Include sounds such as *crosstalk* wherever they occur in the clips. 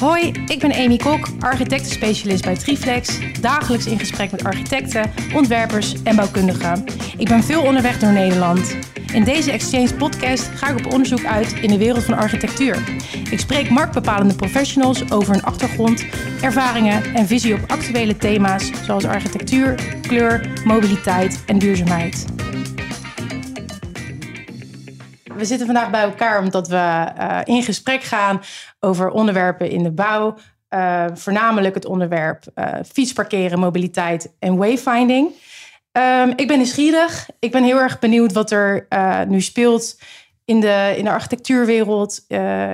Hoi, ik ben Amy Kok, architectenspecialist bij Triflex. Dagelijks in gesprek met architecten, ontwerpers en bouwkundigen. Ik ben veel onderweg door Nederland. In deze Exchange podcast ga ik op onderzoek uit in de wereld van architectuur. Ik spreek marktbepalende professionals over hun achtergrond, ervaringen en visie op actuele thema's zoals architectuur, kleur, mobiliteit en duurzaamheid. We zitten vandaag bij elkaar omdat we uh, in gesprek gaan over onderwerpen in de bouw. Uh, voornamelijk het onderwerp uh, fietsparkeren, mobiliteit en wayfinding. Um, ik ben nieuwsgierig. Ik ben heel erg benieuwd wat er nu speelt in de, in de architectuurwereld,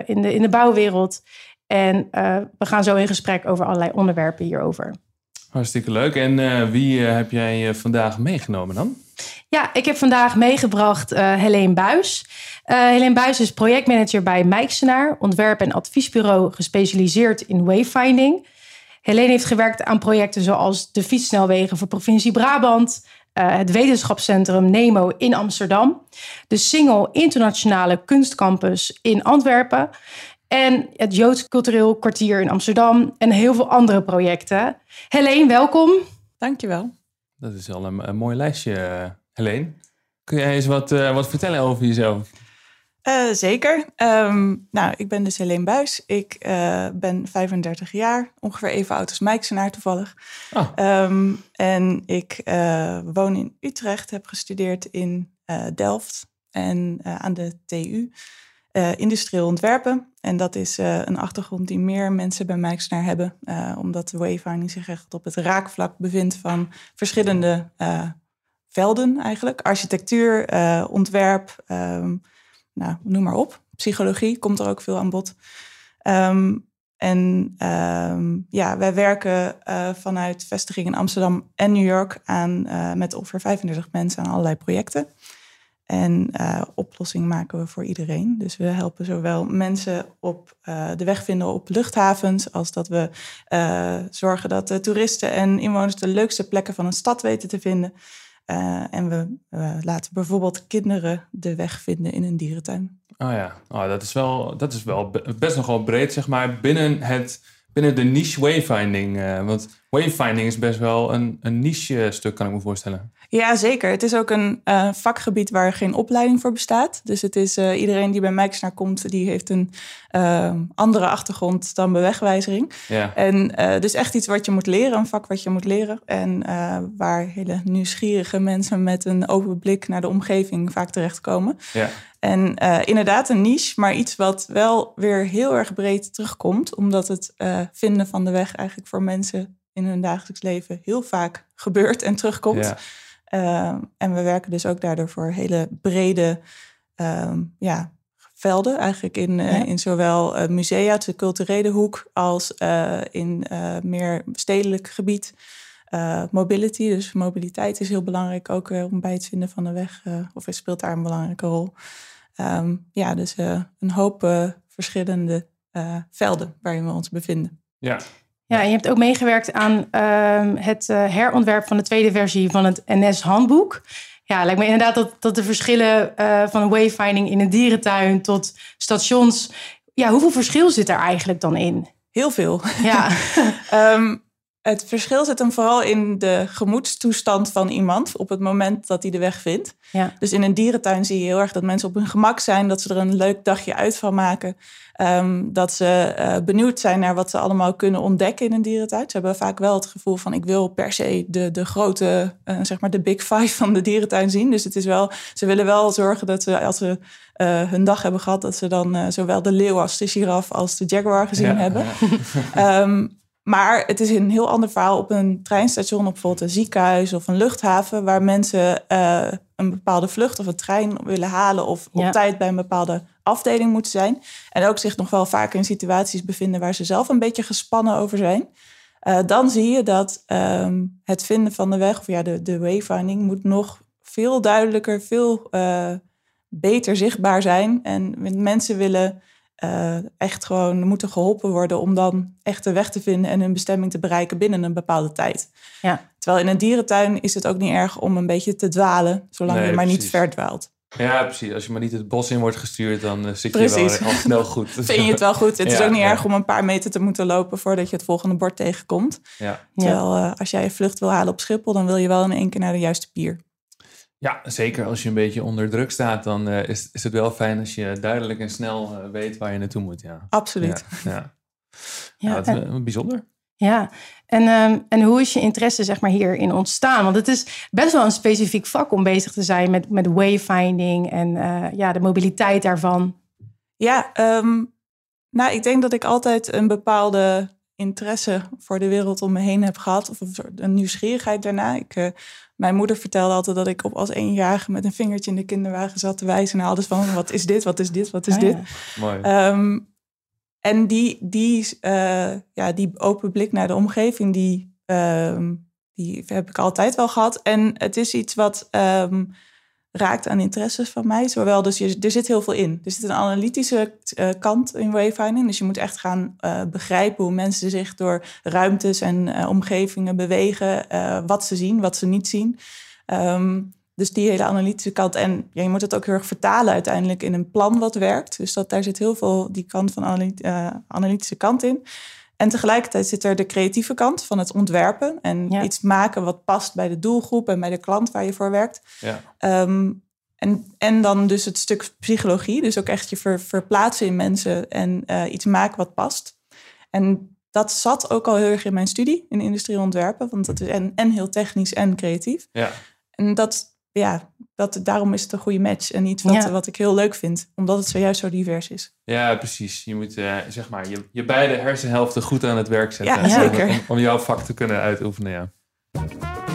in, de, in de bouwwereld. En we gaan zo in gesprek over allerlei onderwerpen hierover. Hartstikke leuk. En wie heb jij vandaag meegenomen dan? Ja, ik heb vandaag meegebracht uh, Helene Buis. Uh, Helene Buis is projectmanager bij Mijksenaar, ontwerp- en adviesbureau gespecialiseerd in wayfinding. Helene heeft gewerkt aan projecten zoals de fietssnelwegen voor provincie Brabant, uh, het wetenschapscentrum NEMO in Amsterdam, de Single Internationale Kunstcampus in Antwerpen en het Joods Cultureel Kwartier in Amsterdam en heel veel andere projecten. Helene, welkom. Dankjewel. Dat is al een, een mooi lijstje, Helene. Kun jij eens wat, uh, wat vertellen over jezelf? Uh, zeker. Um, nou, ik ben dus Helene Buis. Ik uh, ben 35 jaar, ongeveer even oud als Mijksenaar toevallig. Oh. Um, en ik woon in Utrecht, heb gestudeerd in Delft en aan de TU. Industrieel ontwerpen. En dat is een achtergrond die meer mensen bij Mijksenaar hebben. omdat de wayfinding zich echt op het raakvlak bevindt van verschillende velden eigenlijk. Architectuur, uh, ontwerp, um, nou, noem maar op. Psychologie komt er ook veel aan bod. Um, en um, ja, wij werken uh, vanuit vestigingen in Amsterdam en New York aan, uh, met ongeveer 35 mensen aan allerlei projecten. En uh, oplossingen maken we voor iedereen. Dus we helpen zowel mensen op de weg vinden op luchthavens, als dat we zorgen dat de toeristen en inwoners de leukste plekken van een stad weten te vinden. En we laten bijvoorbeeld kinderen de weg vinden in een dierentuin. Oh ja, oh, dat, is wel, dat is wel best nogal breed, zeg maar, binnen, het, binnen de niche wayfinding. Want wayfinding is best wel een, een niche stuk, kan ik me voorstellen. Ja, zeker. Het is ook een uh, vakgebied waar geen opleiding voor bestaat. Dus het is uh, iedereen die bij Mijksnaar komt, die heeft een uh, andere achtergrond dan bewegwijzering. Ja. En dus echt iets wat je moet leren, een vak wat je moet leren. En waar hele nieuwsgierige mensen met een open blik naar de omgeving vaak terechtkomen. Ja. En inderdaad een niche, maar iets wat wel weer heel erg breed terugkomt. Omdat het vinden van de weg eigenlijk voor mensen in hun dagelijks leven heel vaak gebeurt en terugkomt. Ja. Uh, en we werken dus ook daardoor voor hele brede uh, ja, velden. Eigenlijk in, uh, ja. in zowel uh, musea, de culturele hoek, als uh, in meer stedelijk gebied. mobility, dus mobiliteit is heel belangrijk ook om bij het vinden van de weg. of speelt daar een belangrijke rol. Um, ja, dus een hoop verschillende velden waarin we ons bevinden. Ja, ja, en je hebt ook meegewerkt aan uh, het uh, herontwerp van de tweede versie van het NS-handboek. Ja, lijkt me inderdaad dat, dat de verschillen uh, van wayfinding in een dierentuin tot stations. Ja, hoeveel verschil zit er eigenlijk dan in? Heel veel. Ja. um, *laughs* het verschil zit hem vooral in de gemoedstoestand van iemand op het moment dat hij de weg vindt. Ja. Dus in een dierentuin zie je heel erg dat mensen op hun gemak zijn, dat ze er een leuk dagje uit van maken. Um, dat ze uh, benieuwd zijn naar wat ze allemaal kunnen ontdekken in een dierentuin. Ze hebben vaak wel het gevoel van ik wil per se de, de grote, uh, zeg maar de big five van de dierentuin zien. Dus het is wel, ze willen wel zorgen dat ze als ze uh, hun dag hebben gehad, dat ze dan zowel de leeuw als de giraf als de jaguar gezien ja. hebben. um, Maar het is een heel ander verhaal op een treinstation, op bijvoorbeeld een ziekenhuis of een luchthaven, waar mensen uh, een bepaalde vlucht of een trein willen halen of op tijd bij een bepaalde afdeling moeten zijn. En ook zich nog wel vaak in situaties bevinden waar ze zelf een beetje gespannen over zijn. Uh, dan zie je dat um, het vinden van de weg, of ja, de, de wayfinding, moet nog veel duidelijker, veel uh, beter zichtbaar zijn. En mensen willen uh, echt gewoon moeten geholpen worden om dan echt de weg te vinden en hun bestemming te bereiken binnen een bepaalde tijd. Ja. Terwijl in een dierentuin is het ook niet erg om een beetje te dwalen, zolang nee, je maar precies. niet verdwaalt. Ja, precies. Als je maar niet het bos in wordt gestuurd, dan uh, zit je wel al snel *laughs* goed. Vind je het wel goed. Het is *laughs* ook niet erg om een paar meter te moeten lopen voordat je het volgende bord tegenkomt. Ja. Terwijl uh, als jij je vlucht wil halen op Schiphol, dan wil je wel in één keer naar de juiste pier. Ja, zeker als je een beetje onder druk staat, dan uh, is, is het wel fijn als je duidelijk en snel weet waar je naartoe moet. Ja. Absoluut. Ja, ja. *laughs* dat is bijzonder. Ja, en, um, en hoe is je interesse zeg maar, hierin ontstaan? Want het is best wel een specifiek vak om bezig te zijn met, met wayfinding en uh, ja, de mobiliteit daarvan. Ja, um, nou, ik denk dat ik altijd een bepaalde interesse voor de wereld om me heen heb gehad. Of een nieuwsgierigheid daarna. Ik, uh, mijn moeder vertelde altijd dat ik op als eenjarige met een vingertje in de kinderwagen zat te wijzen naar alles van wat is dit, wat is dit, wat is oh, dit. Ja. Mooi. Um, en die, die, uh, ja, die open blik naar de omgeving, die, uh, die heb ik altijd wel gehad. En het is iets wat um, raakt aan interesses van mij. Zowel, dus je, er zit heel veel in. Er zit een analytische uh, kant in wayfinding. Dus je moet echt gaan uh, begrijpen hoe mensen zich door ruimtes en omgevingen bewegen. wat ze zien, wat ze niet zien. Um, dus die hele analytische kant. En ja, je moet het ook heel erg vertalen uiteindelijk in een plan wat werkt. Dus dat, daar zit heel veel die kant van analytische kant in. En tegelijkertijd zit er de creatieve kant van het ontwerpen. En iets maken wat past bij de doelgroep en bij de klant waar je voor werkt. Ja. Um, en, en dan dus het stuk psychologie. Dus ook echt je ver, verplaatsen in mensen en uh, iets maken wat past. En dat zat ook al heel erg in mijn studie in industrieel ontwerpen. Want dat is en, en heel technisch en creatief. Ja. En dat, ja, dat, daarom is het een goede match. En iets wat, wat ik heel leuk vind, omdat het zojuist zo divers is. Ja, precies. Je moet uh, zeg maar je, je beide hersenhelften goed aan het werk zetten. Ja, zeker. Om, om, jouw vak te kunnen uitoefenen, ja.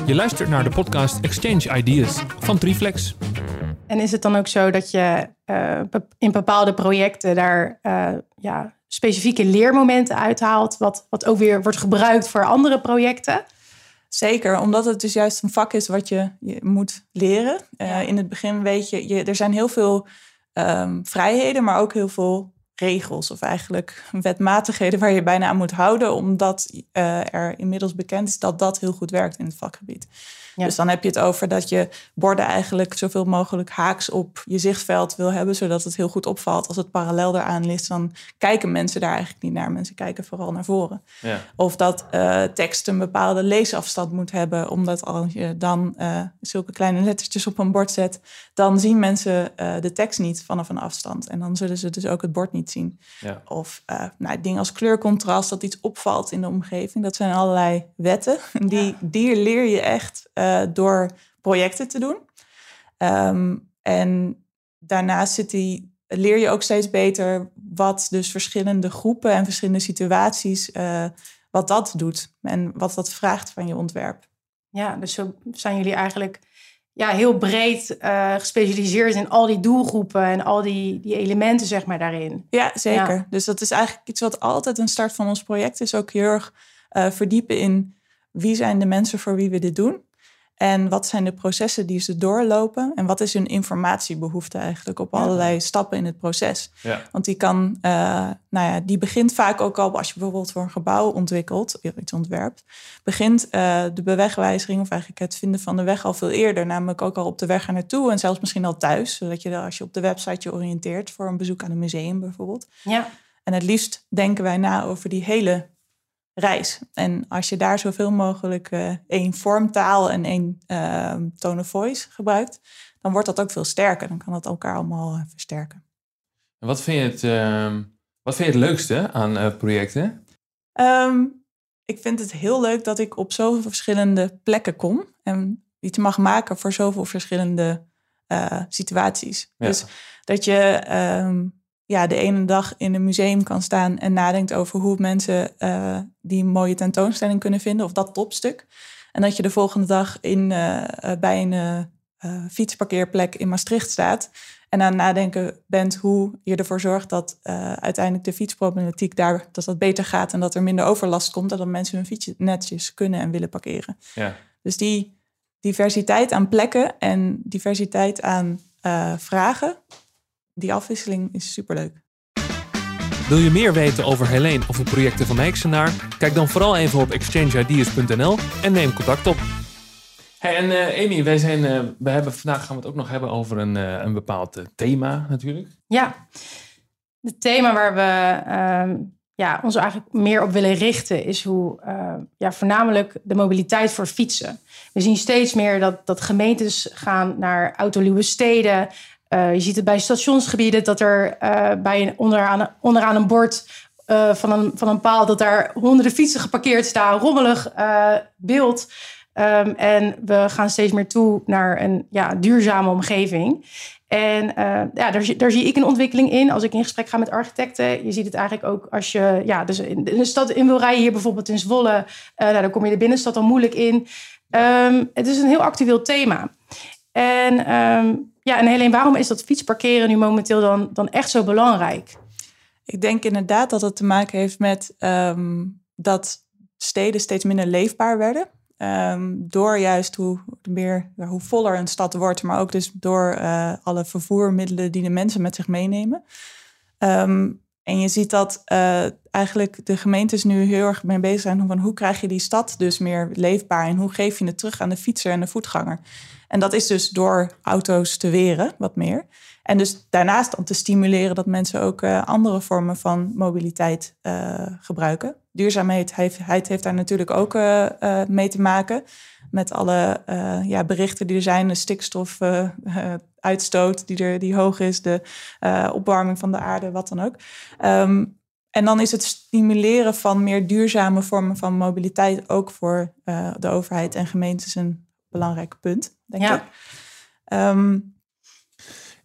Je luistert naar de podcast Exchange Ideas van Triflex. En is het dan ook zo dat je uh, in bepaalde projecten daar uh, ja, specifieke leermomenten uithaalt, wat, wat ook weer wordt gebruikt voor andere projecten? Zeker, omdat het dus juist een vak is wat je, je moet leren. Uh, in het begin weet je, je er zijn heel veel um, vrijheden, maar ook heel veel regels of eigenlijk wetmatigheden waar je bijna aan moet houden, omdat uh, er inmiddels bekend is dat dat heel goed werkt in het vakgebied. Dus dan heb je het over dat je borden eigenlijk zoveel mogelijk haaks op je zichtveld wil hebben, zodat het heel goed opvalt. Als het parallel eraan ligt, dan kijken mensen daar eigenlijk niet naar. Mensen kijken vooral naar voren. Ja. Of dat uh, tekst een bepaalde leesafstand moet hebben, omdat als je dan uh, zulke kleine lettertjes op een bord zet, dan zien mensen uh, de tekst niet vanaf een afstand. En dan zullen ze dus ook het bord niet zien. Ja. Of nou, dingen als kleurcontrast, dat iets opvalt in de omgeving. Dat zijn allerlei wetten. *laughs* Die, die leer je echt uh, door projecten te doen. Um, en daarnaast zit die, leer je ook steeds beter wat dus verschillende groepen en verschillende situaties, uh, wat dat doet en wat dat vraagt van je ontwerp. Ja, dus zo zijn jullie eigenlijk ja, heel breed uh, gespecialiseerd in al die doelgroepen en al die, die elementen, zeg maar, daarin. Ja, zeker. Ja. Dus dat is eigenlijk iets wat altijd een start van ons project is. Ook heel erg uh, verdiepen in wie zijn de mensen voor wie we dit doen. En wat zijn de processen die ze doorlopen? En wat is hun informatiebehoefte eigenlijk op allerlei stappen in het proces? Ja. Want die kan, uh, nou ja, die begint vaak ook al als je bijvoorbeeld voor een gebouw ontwikkelt, iets ontwerpt, begint uh, de bewegwijziging of eigenlijk het vinden van de weg al veel eerder, namelijk ook al op de weg er naartoe en zelfs misschien al thuis, zodat je als je op de website je oriënteert voor een bezoek aan een museum bijvoorbeeld. Ja. En het liefst denken wij na over die hele reis. En als je daar zoveel mogelijk uh, één vormtaal en één uh, tone of voice gebruikt, dan wordt dat ook veel sterker. Dan kan dat elkaar allemaal uh, versterken. En wat vind je het, uh, wat vind je het leukste aan eh, projecten? Um, ik vind het heel leuk dat ik op zoveel verschillende plekken kom en iets mag maken voor zoveel verschillende eh, situaties. Ja. Dus dat je um, ja, de ene dag in een museum kan staan en nadenkt over hoe mensen uh, die mooie tentoonstelling kunnen vinden of dat topstuk. En dat je de volgende dag in, uh, bij een uh, fietsparkeerplek in Maastricht staat en aan het nadenken bent hoe je ervoor zorgt dat uiteindelijk de fietsproblematiek daar dat dat beter gaat en dat er minder overlast komt en dat mensen hun fiets netjes kunnen en willen parkeren. Ja. Dus die diversiteit aan plekken en diversiteit aan vragen, die afwisseling is superleuk. Wil je meer weten over Helene of de projecten van Mijksenaar? Kijk dan vooral even op exchangeideas.nl en neem contact op. Hey, en uh, Amy, wij zijn, uh, we hebben, vandaag gaan we het ook nog hebben over een, uh, een bepaald thema natuurlijk. Ja, het thema waar we ehm, ja, ons eigenlijk meer op willen richten is hoe ja, voornamelijk de mobiliteit voor fietsen. We zien steeds meer dat, dat gemeentes gaan naar autoluwe steden. Je ziet het bij stationsgebieden dat er bij een, onderaan, onderaan een bord van, een, van een paal dat daar honderden fietsen geparkeerd staan, rommelig beeld. Ehm, en we gaan steeds meer toe naar een ja, duurzame omgeving. En ja, daar, daar, zie ik een ontwikkeling in als ik in gesprek ga met architecten. Je ziet het eigenlijk ook als je ja, dus in de stad in wil rijden, hier bijvoorbeeld in Zwolle. Nou, dan kom je de binnenstad al moeilijk in. Um, het is een heel actueel thema. En, um, ja, en Helene, waarom is dat fietsparkeren nu momenteel dan, dan echt zo belangrijk? Ik denk inderdaad dat het te maken heeft met um, dat steden steeds minder leefbaar werden. Um, door juist hoe, meer, hoe voller een stad wordt, maar ook dus door uh, alle vervoermiddelen die de mensen met zich meenemen. Um, en je ziet dat uh, eigenlijk de gemeentes nu heel erg mee bezig zijn van hoe krijg je die stad dus meer leefbaar en hoe geef je het terug aan de fietser en de voetganger. En dat is dus door auto's te weren, wat meer. En dus daarnaast om te stimuleren dat mensen ook uh, andere vormen van mobiliteit uh, gebruiken. Duurzaamheid heeft, heeft daar natuurlijk ook uh, mee te maken. Met alle ja, berichten die er zijn, de stikstofuitstoot die, er, die hoog is, de opwarming van de aarde, wat dan ook. Um, en dan is het stimuleren van meer duurzame vormen van mobiliteit ook voor de overheid en gemeentes een belangrijk punt, denk ja. ik. Um,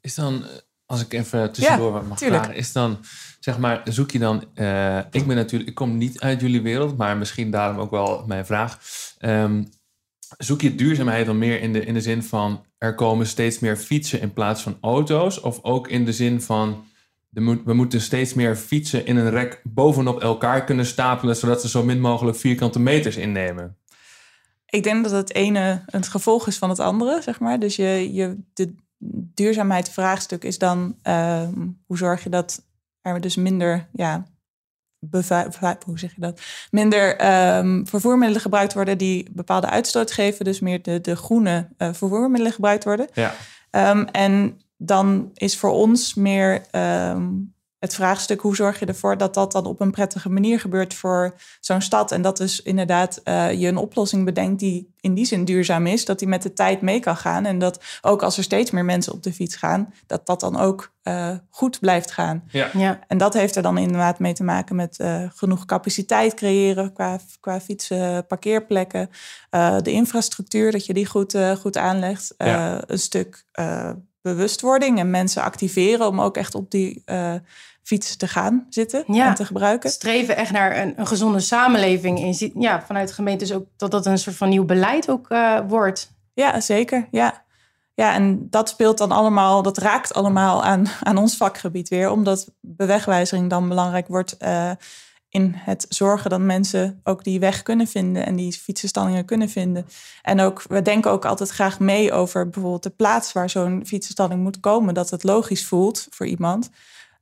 is dan, als ik even tussendoor wat mag tuurlijk. vragen, is dan, zeg maar, zoek je dan, uh, ik ben natuurlijk, ik kom niet uit jullie wereld, maar misschien daarom ook wel mijn vraag. Um, zoek je duurzaamheid dan meer in de, in de zin van, er komen steeds meer fietsen in plaats van auto's, of ook in de zin van, de, we moeten steeds meer fietsen in een rek bovenop elkaar kunnen stapelen, zodat ze zo min mogelijk vierkante meters innemen? Ik denk dat het ene het gevolg is van het andere, zeg maar. Dus je, je, de, duurzaamheidsvraagstuk is dan ehm, hoe zorg je dat er dus minder, ja, hoe zeg je dat? Minder um, vervoermiddelen gebruikt worden die bepaalde uitstoot geven, dus meer de, de groene uh, vervoermiddelen gebruikt worden. Ja. Um, en dan is voor ons meer het vraagstuk hoe zorg je ervoor dat dat dan op een prettige manier gebeurt voor zo'n stad. En dat dus inderdaad uh, je een oplossing bedenkt die in die zin duurzaam is, dat die met de tijd mee kan gaan. En dat ook als er steeds meer mensen op de fiets gaan, dat dat dan ook uh, goed blijft gaan. Ja. ja. En dat heeft er dan inderdaad mee te maken met uh, genoeg capaciteit creëren qua, qua fietsen, parkeerplekken, de infrastructuur, dat je die goed, goed aanlegt. Ja. Een stuk bewustwording en mensen activeren om ook echt op die fiets te gaan zitten en te gebruiken. Streven echt naar een, een gezonde samenleving. In, ja, vanuit de gemeente is ook dat dat een soort van nieuw beleid ook uh, wordt. Ja, zeker. Ja. ja, en dat speelt dan allemaal, dat raakt allemaal aan, aan ons vakgebied weer, omdat bewegwijzering dan belangrijk wordt. Uh, in het zorgen dat mensen ook die weg kunnen vinden en die fietsenstallingen kunnen vinden. En ook, we denken ook altijd graag mee over bijvoorbeeld de plaats waar zo'n fietsenstalling moet komen, dat het logisch voelt voor iemand.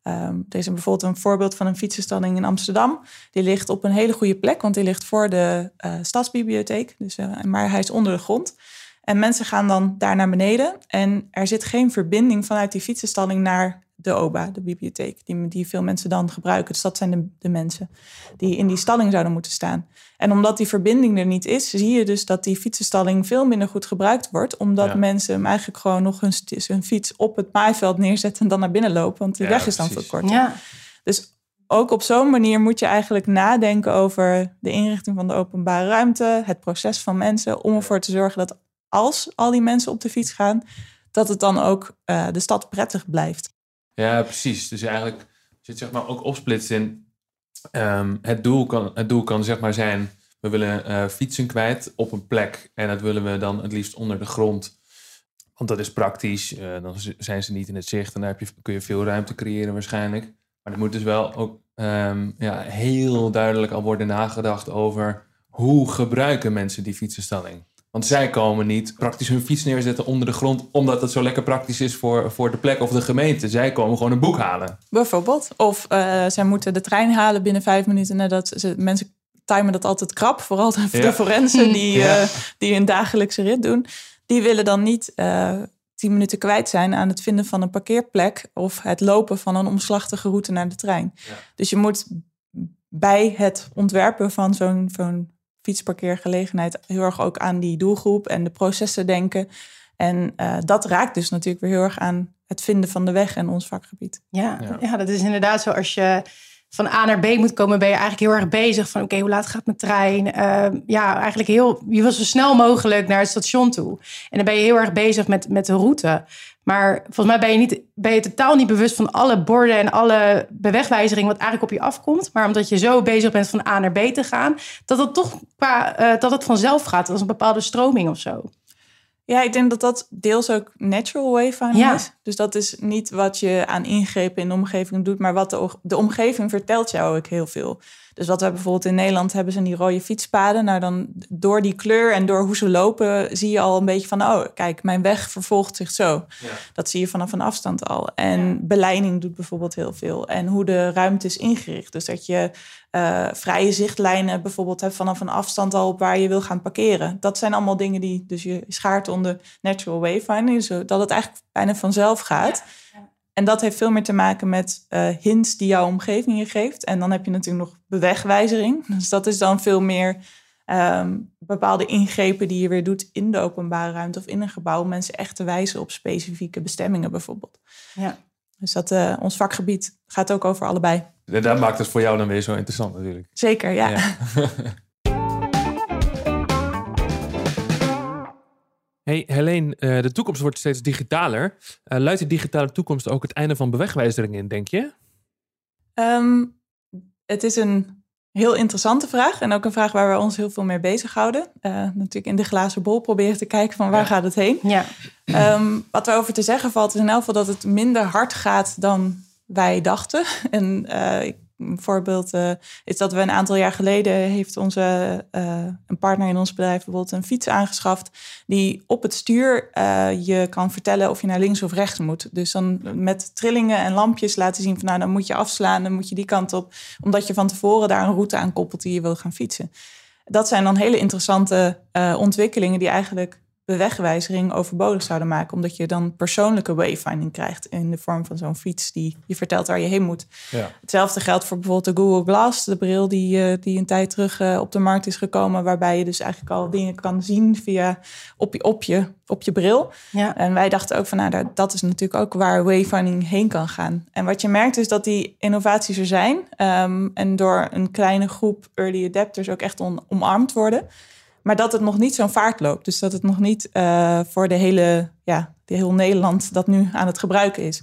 Um, er is bijvoorbeeld een voorbeeld van een fietsenstalling in Amsterdam. Die ligt op een hele goede plek, want die ligt voor de uh, stadsbibliotheek. Dus, uh, maar hij is onder de grond. En mensen gaan dan daar naar beneden. En er zit geen verbinding vanuit die fietsenstalling naar de OBA, de bibliotheek, die, die veel mensen dan gebruiken. Dus dat zijn de, de mensen die in die stalling zouden moeten staan. En omdat die verbinding er niet is, zie je dus dat die fietsenstalling veel minder goed gebruikt wordt. Omdat mensen hem eigenlijk gewoon nog hun, hun, fiets op het maaiveld neerzetten en dan naar binnen lopen. Want die weg is dan veel korter. Ja. Dus ook op zo'n manier moet je eigenlijk nadenken over de inrichting van de openbare ruimte, het proces van mensen, om ervoor te zorgen dat als al die mensen op de fiets gaan, dat het dan ook uh, de stad prettig blijft. Ja, precies. Dus eigenlijk zit zeg maar ook opsplitst in um, het, doel kan, het doel kan zeg maar zijn, we willen uh, fietsen kwijt op een plek en dat willen we dan het liefst onder de grond. Want dat is praktisch, uh, dan zijn ze niet in het zicht en daar heb je, kun je veel ruimte creëren waarschijnlijk. Maar er moet dus wel ook um, ja, heel duidelijk al worden nagedacht over hoe gebruiken mensen die fietsenstalling. Want zij komen niet praktisch hun fiets neerzetten onder de grond, omdat het zo lekker praktisch is voor, voor de plek of de gemeente. Zij komen gewoon een boek halen. Bijvoorbeeld. Of uh, zij moeten de trein halen binnen vijf minuten nadat ze mensen timen dat altijd krap. Vooral de, de forensen die, ja. die een dagelijkse rit doen. Die willen dan niet tien minuten kwijt zijn aan het vinden van een parkeerplek of het lopen van een omslachtige route naar de trein. Dus je moet bij het ontwerpen van zo'n zo'n fietsparkeergelegenheid heel erg ook aan die doelgroep en de processen denken. En uh, dat raakt dus natuurlijk weer heel erg aan het vinden van de weg en ons vakgebied. Ja, ja. ja dat is inderdaad zo. Als je van A naar B moet komen, ben je eigenlijk heel erg bezig van oké, hoe laat gaat mijn trein? Uh, ja, eigenlijk heel, je wil zo snel mogelijk naar het station toe. En dan ben je heel erg bezig met, met de route. Maar volgens mij ben je, niet, ben je totaal niet bewust van alle borden en alle bewegwijzering wat eigenlijk op je afkomt. Maar omdat je zo bezig bent van A naar B te gaan, dat het toch qua uh, dat het vanzelf gaat. Dat is een bepaalde stroming of zo. Ja, ik denk dat dat deels ook natural wayfinding ja. is. Dus dat is niet wat je aan ingrepen in de omgeving doet, maar wat de, de omgeving vertelt jou ook heel veel. Dus wat we bijvoorbeeld in Nederland hebben, zijn die rode fietspaden. Nou, dan door die kleur en door hoe ze lopen, zie je al een beetje van, oh, kijk, mijn weg vervolgt zich zo. Ja. Dat zie je vanaf een afstand al. En ja. beleiding doet bijvoorbeeld heel veel. En hoe de ruimte is ingericht. Dus dat je uh, vrije zichtlijnen bijvoorbeeld hebt vanaf een afstand al op waar je wil gaan parkeren. Dat zijn allemaal dingen die, dus je schaart onder natural wayfinding, zodat het eigenlijk bijna vanzelf gaat. Ja. En dat heeft veel meer te maken met uh, hints die jouw omgeving je geeft. En dan heb je natuurlijk nog bewegwijzering. *laughs* Dus dat is dan veel meer um, bepaalde ingrepen die je weer doet in de openbare ruimte of in een gebouw. Om mensen echt te wijzen op specifieke bestemmingen bijvoorbeeld. Ja. Dus dat, uh, ons vakgebied gaat ook over allebei. En dat maakt het voor jou dan weer zo interessant natuurlijk. Zeker, ja. ja. *laughs* Hey Helene, eh, de toekomst wordt steeds digitaler. Uh, luidt de digitale toekomst ook het einde van bewegwijzering in, denk je? Um, het is een heel interessante vraag en ook een vraag waar we ons heel veel mee bezighouden. Uh, natuurlijk in de glazen bol proberen te kijken van waar ja. gaat het heen. Ja. Um, wat er over te zeggen valt is in elk geval dat het minder hard gaat dan wij dachten. *laughs* En ik een voorbeeld uh, is dat we een aantal jaar geleden heeft onze uh, een partner in ons bedrijf bijvoorbeeld een fiets aangeschaft die op het stuur uh, je kan vertellen of je naar links of rechts moet. Dus dan met trillingen en lampjes laten zien van nou dan moet je afslaan, dan moet je die kant op, omdat je van tevoren daar een route aan koppelt die je wil gaan fietsen. Dat zijn dan hele interessante ontwikkelingen die eigenlijk bewegwijzering overbodig zouden maken. Omdat je dan persoonlijke wayfinding krijgt in de vorm van zo'n fiets die je vertelt waar je heen moet. Ja. Hetzelfde geldt voor bijvoorbeeld de Google Glass, de bril die, uh, die een tijd terug uh, op de markt is gekomen. Waarbij je dus eigenlijk al dingen kan zien via op je, op je, op je bril. Ja. En wij dachten ook van nou, dat is natuurlijk ook waar wayfinding heen kan gaan. En wat je merkt is dat die innovaties er zijn. Um, en door een kleine groep early adapters ook echt on, omarmd worden. Maar dat het nog niet zo'n vaart loopt. Dus dat het nog niet uh, voor de hele, ja, de heel Nederland dat nu aan het gebruiken is.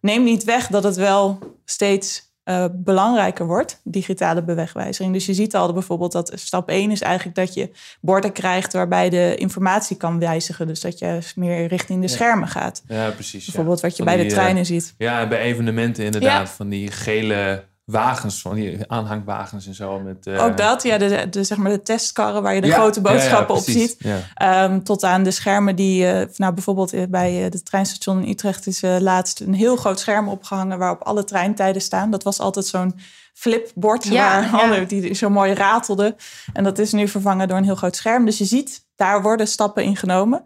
Neem niet weg dat het wel steeds uh, belangrijker wordt, digitale bewegwijzering. Dus je ziet al bijvoorbeeld dat stap 1 is eigenlijk dat je borden krijgt waarbij de informatie kan wijzigen. Dus dat je meer richting de schermen gaat. Ja, precies. Bijvoorbeeld wat je bij de treinen uh, ziet. Ja, bij evenementen inderdaad. Van die gele wagens, van die aanhangwagens en zo. Met, uh... Ook dat, ja, de, de, zeg maar de testkarren waar je de ja, grote boodschappen ja, ja, op ziet. Um, tot aan de schermen die, uh, nou bijvoorbeeld eh, bij het treinstation in Utrecht is uh, laatst een heel groot scherm opgehangen waarop alle treintijden staan. Dat was altijd zo'n flipbord waar alle, die zo mooi ratelde. En dat is nu vervangen door een heel groot scherm. Dus je ziet, daar worden stappen in genomen.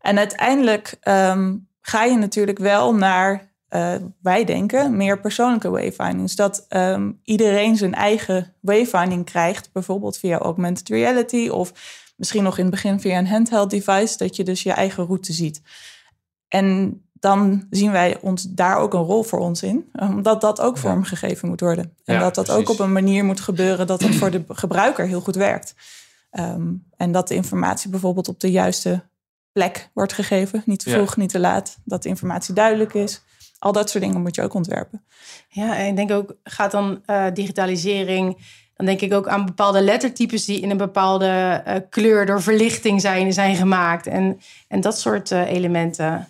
En uiteindelijk um, ga je natuurlijk wel naar uh, wij denken, meer persoonlijke wayfinding. Dus dat um, iedereen zijn eigen wayfinding krijgt, bijvoorbeeld via augmented reality of misschien nog in het begin via een handheld device, dat je dus je eigen route ziet. En dan zien wij ons daar ook een rol voor ons in, omdat dat ook vormgegeven moet worden. En ja, dat dat precies. ook op een manier moet gebeuren dat het voor de gebruiker heel goed werkt. Um, en dat de informatie bijvoorbeeld op de juiste plek wordt gegeven, niet te vroeg, ja. niet te laat, dat de informatie duidelijk is. Al dat soort dingen moet je ook ontwerpen. Ja, en ik denk ook, gaat dan uh, digitalisering... dan denk ik ook aan bepaalde lettertypes... die in een bepaalde uh, kleur door verlichting zijn, zijn gemaakt. En, en dat soort uh, elementen.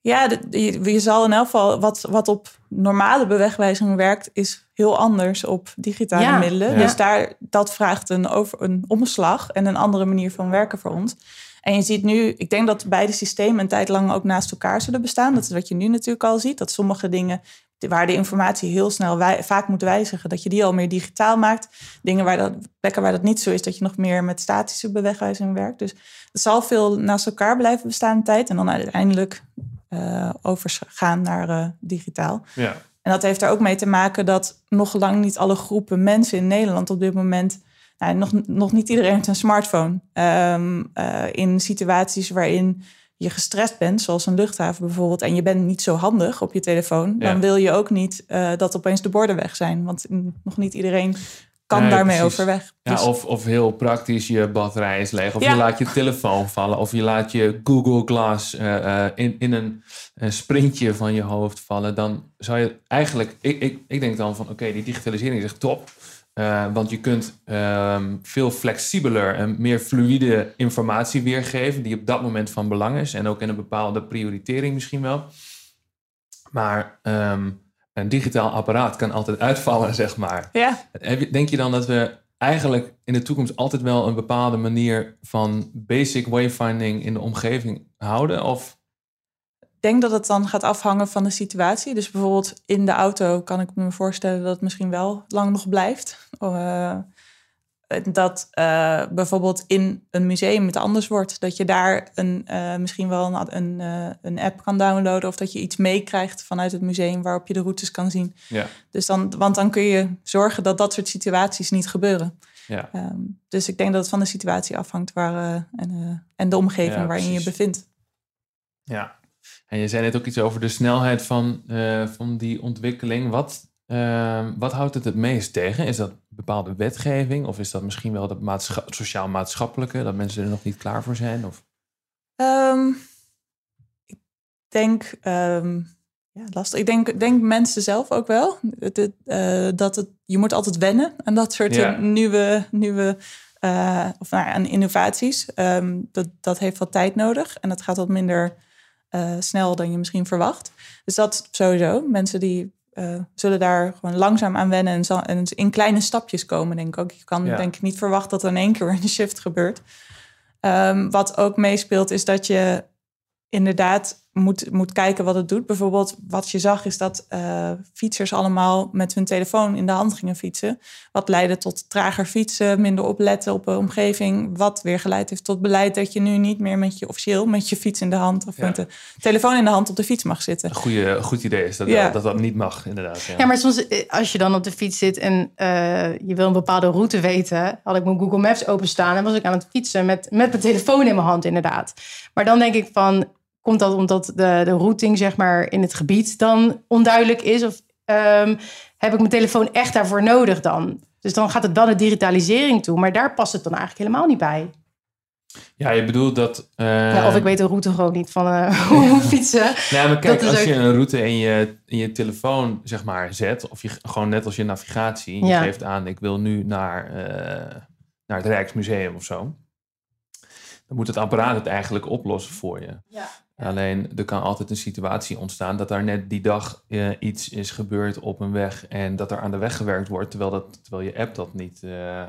Ja, de, je, je, zal in elk geval... Wat, wat op normale bewegwijzing werkt... is heel anders op digitale ja, middelen. Ja. Dus daar, dat vraagt een, over, een omslag... en een andere manier van werken voor ons... En je ziet nu, ik denk dat beide systemen een tijd lang ook naast elkaar zullen bestaan. Dat is wat je nu natuurlijk al ziet. Dat sommige dingen waar de informatie heel snel wij, vaak moet wijzigen, dat je die al meer digitaal maakt. Dingen waar dat, plekken waar dat niet zo is, dat je nog meer met statische bewegwijzing werkt. Dus het zal veel naast elkaar blijven bestaan in tijd en dan uiteindelijk uh, overgaan naar uh, digitaal. Ja. En dat heeft er ook mee te maken dat nog lang niet alle groepen mensen in Nederland op dit moment. Nou, nog, nog niet iedereen heeft een smartphone. Um, uh, in situaties waarin je gestrest bent, zoals een luchthaven bijvoorbeeld, en je bent niet zo handig op je telefoon, dan wil je ook niet uh, dat opeens de borden weg zijn. Want nog niet iedereen kan daarmee overweg. Ja, dus... of, of heel praktisch, je batterij is leeg. Of je laat je telefoon vallen. Of je laat je Google Glass uh, in, in een, een, sprintje van je hoofd vallen. Dan zou je eigenlijk... Ik, ik, ik denk dan van, oké, die digitalisering is echt top. Uh, want je kunt um, veel flexibeler en meer fluïde informatie weergeven... die op dat moment van belang is. En ook in een bepaalde prioritering misschien wel. Maar... Um, een digitaal apparaat kan altijd uitvallen, *laughs* zeg maar. Ja. Denk je dan dat we eigenlijk in de toekomst altijd wel een bepaalde manier van basic wayfinding in de omgeving houden? Of? Ik denk dat het dan gaat afhangen van de situatie. Dus bijvoorbeeld in de auto kan ik me voorstellen dat het misschien wel lang nog blijft. Uh, dat uh, bijvoorbeeld in een museum het anders wordt. Dat je daar een, uh, misschien wel een, een, uh, een, app kan downloaden of dat je iets meekrijgt vanuit het museum waarop je de routes kan zien. Ja. Dus dan, want dan kun je zorgen dat dat soort situaties niet gebeuren. Ja. Um, dus ik denk dat het van de situatie afhangt waar, en, en de omgeving ja, waarin je je bevindt. Ja, en je zei net ook iets over de snelheid van, van die ontwikkeling. Wat, wat houdt het het meest tegen? Is dat bepaalde wetgeving? Of is dat misschien wel dat maatscha sociaal-maatschappelijke, dat mensen er nog niet klaar voor zijn? Of? Um, ik denk, um, ja, lastig. Ik denk, denk mensen zelf ook wel. Het, het, uh, dat het, je moet altijd wennen aan dat soort ja. nieuwe, nieuwe uh, of nou, aan innovaties. Um, dat, dat heeft wat tijd nodig en dat gaat wat minder uh, snel dan je misschien verwacht. Dus dat sowieso. Mensen die uh, zullen daar gewoon langzaam aan wennen en, zal, en, in kleine stapjes komen, denk ik ook. Je kan ja. denk ik niet verwachten dat er in één keer een shift gebeurt. Um, wat ook meespeelt is dat je inderdaad moet, moet kijken wat het doet. Bijvoorbeeld wat je zag is dat uh, fietsers allemaal met hun telefoon in de hand gingen fietsen. Wat leidde tot trager fietsen, minder opletten op de omgeving. Wat weer geleid heeft tot beleid dat je nu niet meer met je officieel met je fiets in de hand of ja. met de telefoon in de hand op de fiets mag zitten. Een goede, goed idee is dat, ja. dat dat niet mag, inderdaad. Ja. ja, maar soms eh, als je dan op de fiets zit en uh, je wil een bepaalde route weten, had ik mijn Google Maps openstaan en was ik aan het fietsen met, met mijn telefoon in mijn hand, inderdaad. Maar dan denk ik van Komt dat omdat de, de routing zeg maar, in het gebied dan onduidelijk is? Of um, heb ik mijn telefoon echt daarvoor nodig dan? Dus dan gaat het wel de digitalisering toe. Maar daar past het dan eigenlijk helemaal niet bij. Ja, je bedoelt dat... Uh... Ja, of ik weet de route gewoon niet van uh, *laughs* hoe fietsen. Nee, maar kijk, als ook... je een route in je, in je telefoon zeg maar zet... of je gewoon net als je navigatie... je geeft aan, ik wil nu naar, uh, naar het Rijksmuseum of zo... dan moet het apparaat het eigenlijk oplossen voor je. Ja. Alleen er kan altijd een situatie ontstaan dat daar net die dag uh, iets is gebeurd op een weg en dat er aan de weg gewerkt wordt, terwijl, dat, terwijl je app dat niet uh, uh,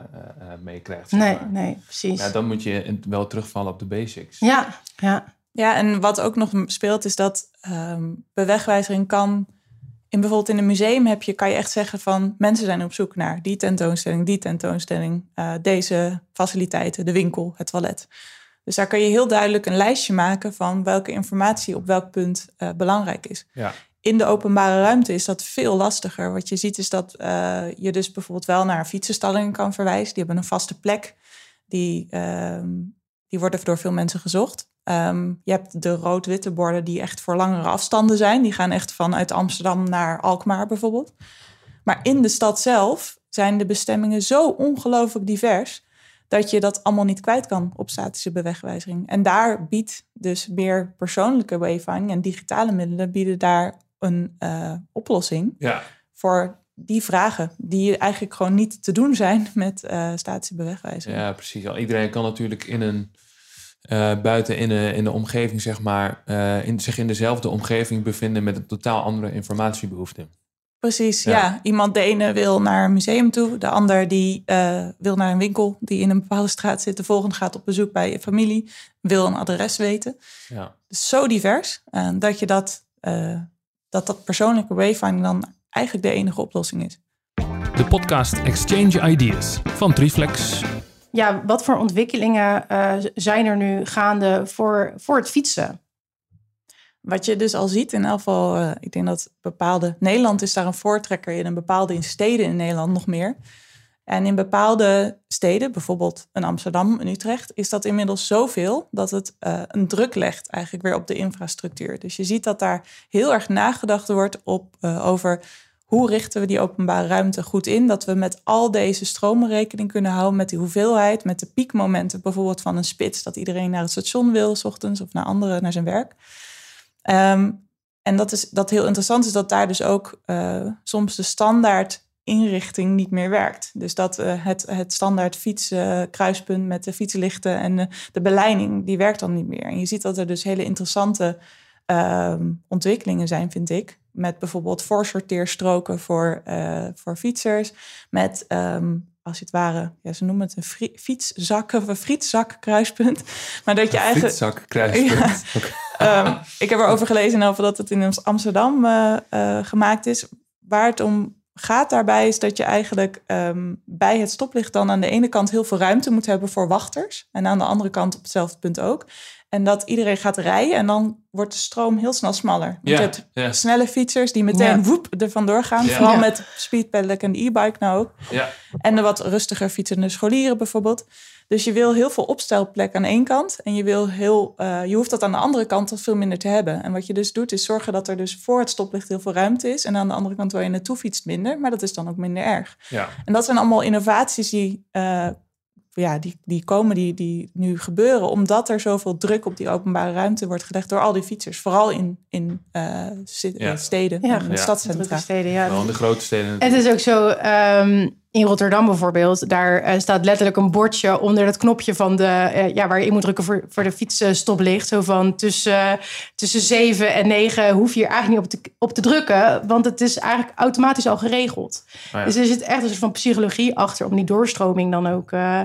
meekrijgt. Nee, maar. nee, precies. Ja, dan moet je wel terugvallen op de basics. Ja, ja. Ja, en wat ook nog speelt is dat um, bewegwijzering kan. In bijvoorbeeld in een museum heb je, kan je echt zeggen van mensen zijn op zoek naar die tentoonstelling, die tentoonstelling, deze faciliteiten, de winkel, het toilet. Dus daar kan je heel duidelijk een lijstje maken van welke informatie op welk punt uh, belangrijk is. Ja. In de openbare ruimte is dat veel lastiger. Wat je ziet is dat uh, je dus bijvoorbeeld wel naar fietsenstallingen kan verwijzen. Die hebben een vaste plek. Die, uh, die worden door veel mensen gezocht. Um, je hebt de rood-witte borden die echt voor langere afstanden zijn. Die gaan echt vanuit Amsterdam naar Alkmaar bijvoorbeeld. Maar in de stad zelf zijn de bestemmingen zo ongelooflijk divers dat je dat allemaal niet kwijt kan op statische bewegwijzering. En daar biedt dus meer persoonlijke wayfinding en digitale middelen bieden daar een uh, oplossing ja. voor die vragen die eigenlijk gewoon niet te doen zijn met uh, statische bewegwijzering. Ja, precies. Iedereen kan natuurlijk in een uh, buiten in de, in de omgeving, zeg maar, in, zich in dezelfde omgeving bevinden met een totaal andere informatiebehoefte. Precies, ja. ja. Iemand, de ene wil naar een museum toe, de ander die uh, wil naar een winkel die in een bepaalde straat zit. De volgende gaat op bezoek bij je familie, wil een adres weten. Ja. Dus zo divers uh, dat je dat uh, dat dat persoonlijke wayfinding dan eigenlijk de enige oplossing is. De podcast Exchange Ideas van Triflex. Ja, wat voor ontwikkelingen uh, zijn er nu gaande voor, voor het fietsen? Wat je dus al ziet, in elk geval, uh, ik denk dat bepaalde. Nederland is daar een voortrekker in, en bepaalde in steden in Nederland nog meer. En in bepaalde steden, bijvoorbeeld een Amsterdam, een Utrecht, is dat inmiddels zoveel dat het uh, een druk legt eigenlijk weer op de infrastructuur. Dus je ziet dat daar heel erg nagedacht wordt op, uh, over hoe richten we die openbare ruimte goed in, dat we met al deze stromen rekening kunnen houden, met die hoeveelheid, met de piekmomenten bijvoorbeeld van een spits, dat iedereen naar het station wil, s ochtends of naar andere, naar zijn werk. Um, en dat is dat heel interessant is dat daar dus ook uh, soms de standaard inrichting niet meer werkt. Dus dat uh, het, het standaard fietskruispunt met de fietslichten en de, beleiding, die werkt dan niet meer. En je ziet dat er dus hele interessante uh, ontwikkelingen zijn, vind ik. Met bijvoorbeeld voorsorteerstroken voor, uh, voor fietsers. Met, um, als het ware, ja, ze noemen het een fietszak of een frietzak-kruispunt. Maar dat je eigenlijk. Frietzak-kruispunt. Ja, *laughs* um, ik heb erover gelezen over dat het in Amsterdam uh, gemaakt is. Waar het om gaat daarbij is dat je eigenlijk um, bij het stoplicht dan aan de ene kant heel veel ruimte moet hebben voor wachters. En aan de andere kant op hetzelfde punt ook. En dat iedereen gaat rijden en dan wordt de stroom heel snel smaller. Want je hebt snelle fietsers die meteen Ja. woep er vandoor gaan. Vooral met speedpedelec en e-bike nou ook. Ja, En de wat rustiger fietsende scholieren bijvoorbeeld. Dus je wil heel veel opstelplek aan één kant. En je, wil heel, uh, je hoeft dat aan de andere kant veel minder te hebben. En wat je dus doet is zorgen dat er dus voor het stoplicht heel veel ruimte is. En aan de andere kant waar je naartoe fietst minder. Maar dat is dan ook minder erg. ja. En dat zijn allemaal innovaties die, uh, ja, die, die komen, die, die nu gebeuren. Omdat er zoveel druk op die openbare ruimte wordt gelegd door al die fietsers. Vooral in, in uh, Ja. steden Ja. en Ja. stadcentra. Drukke steden, ja. Wel in de grote steden. Het is ook zo, ehm, in Rotterdam bijvoorbeeld, daar eh, staat letterlijk een bordje onder het knopje van de, eh, ja, waar je in moet drukken voor, voor de fietsstoplicht. Zo van tussen, tussen 7 en 9 hoef je hier eigenlijk niet op te, op te drukken, want het is eigenlijk automatisch al geregeld. Oh ja. Dus er zit echt een soort van psychologie achter om die doorstroming dan ook eh,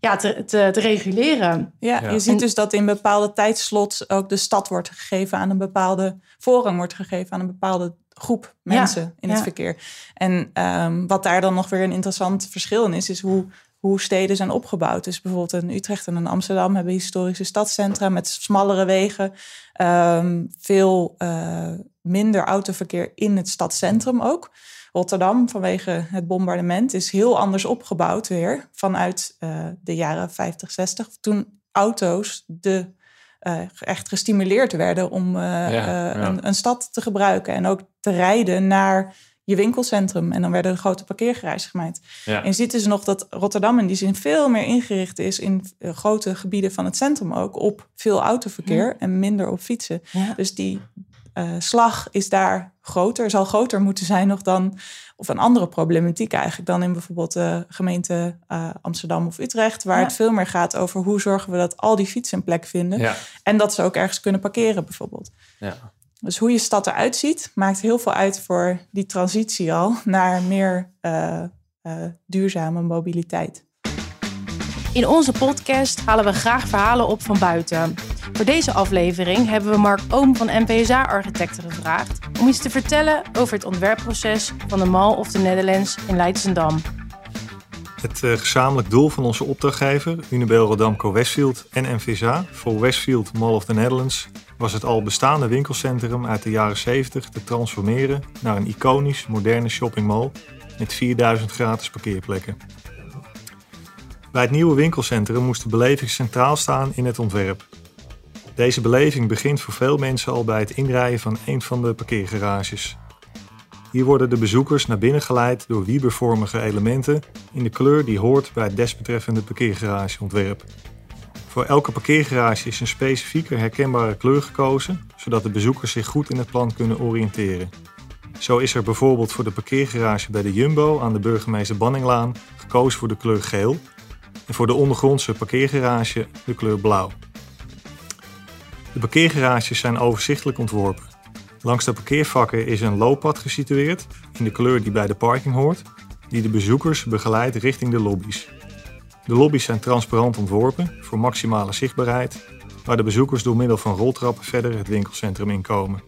ja, te, te, te reguleren. Ja, Ja. je ziet En- dus dat in bepaalde tijdslots ook de stad wordt gegeven aan een bepaalde voorrang wordt gegeven aan een bepaalde groep mensen in het ja. verkeer. En ehm, wat daar dan nog weer een interessant verschil in is, is hoe, hoe steden zijn opgebouwd. Dus bijvoorbeeld in Utrecht en in Amsterdam hebben historische stadscentra met smallere wegen, ehm, veel eh, minder autoverkeer in het stadscentrum ook. Rotterdam, vanwege het bombardement, is heel anders opgebouwd weer vanuit eh, de jaren 50, 60. Toen auto's de, eh, echt gestimuleerd werden om eh, Ja, eh, ja. Een, een stad te gebruiken en ook te rijden naar je winkelcentrum. En dan werden er grote parkeergarages gemaakt. Ja. En je ziet dus nog dat Rotterdam in die zin veel meer ingericht is in grote gebieden van het centrum ook op veel autoverkeer en minder op fietsen. Ja. Dus die eh, slag is daar groter, zal groter moeten zijn nog dan, of een andere problematiek eigenlijk dan in bijvoorbeeld de gemeente eh, Amsterdam of Utrecht, waar Ja. het veel meer gaat over hoe zorgen we dat al die fietsen een plek vinden Ja. en dat ze ook ergens kunnen parkeren bijvoorbeeld. Ja. Dus hoe je stad eruit ziet, maakt heel veel uit voor die transitie al naar meer eh, duurzame mobiliteit. In onze podcast halen we graag verhalen op van buiten. Voor deze aflevering hebben we Mark Oom van NPSA Architecten gevraagd om iets te vertellen over het ontwerpproces van de Mall of the Netherlands in Leidschendam. Het eh, gezamenlijk doel van onze opdrachtgever, Unibel Rodamco Westfield en NVSA voor Westfield Mall of the Netherlands was het al bestaande winkelcentrum uit de jaren 70 te transformeren naar een iconisch moderne shoppingmall met 4000 gratis parkeerplekken. Bij het nieuwe winkelcentrum moest de beleving centraal staan in het ontwerp. Deze beleving begint voor veel mensen al bij het inrijden van een van de parkeergarages. Hier worden de bezoekers naar binnen geleid door wiebervormige elementen in de kleur die hoort bij het desbetreffende parkeergarageontwerp. Voor elke parkeergarage is een specifieke herkenbare kleur gekozen, zodat de bezoekers zich goed in het plan kunnen oriënteren. Zo is er bijvoorbeeld voor de parkeergarage bij de Jumbo aan de burgemeester Banninglaan gekozen voor de kleur geel en voor de ondergrondse parkeergarage de kleur blauw. De parkeergarages zijn overzichtelijk ontworpen. Langs de parkeervakken is een looppad gesitueerd in de kleur die bij de parking hoort, die de bezoekers begeleidt richting de lobby's. De lobby's zijn transparant ontworpen voor maximale zichtbaarheid, waar de bezoekers door middel van roltrappen verder het winkelcentrum inkomen.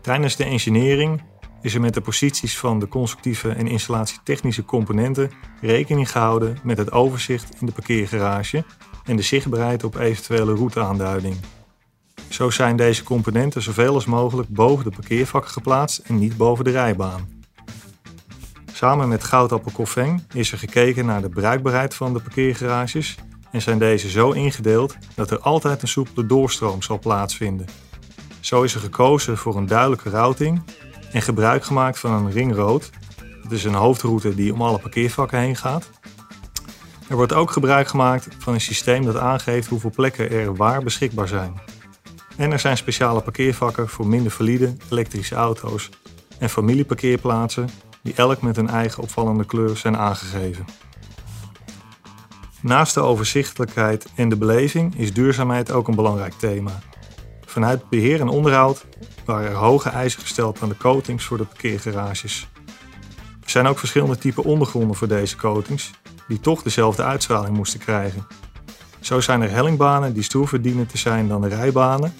Tijdens de engineering is er met de posities van de constructieve en installatietechnische componenten rekening gehouden met het overzicht in de parkeergarage en de zichtbaarheid op eventuele routeaanduiding. Zo zijn deze componenten zoveel als mogelijk boven de parkeervakken geplaatst en niet boven de rijbaan. Samen met Goudappel Koffeng is er gekeken naar de bruikbaarheid van de parkeergarages en zijn deze zo ingedeeld dat er altijd een soepele doorstroom zal plaatsvinden. Zo is er gekozen voor een duidelijke routing en gebruik gemaakt van een ringrood. Dat is een hoofdroute die om alle parkeervakken heen gaat. Er wordt ook gebruik gemaakt van een systeem dat aangeeft hoeveel plekken er waar beschikbaar zijn. En er zijn speciale parkeervakken voor minder valide elektrische auto's en familieparkeerplaatsen die elk met een eigen opvallende kleur zijn aangegeven. Naast de overzichtelijkheid en de beleving is duurzaamheid ook een belangrijk thema. Vanuit beheer en onderhoud waren er hoge eisen gesteld aan de coatings voor de parkeergarages. Er zijn ook verschillende typen ondergronden voor deze coatings, die toch dezelfde uitstraling moesten krijgen. Zo zijn er hellingbanen die stoerver dienen te zijn dan de rijbanen.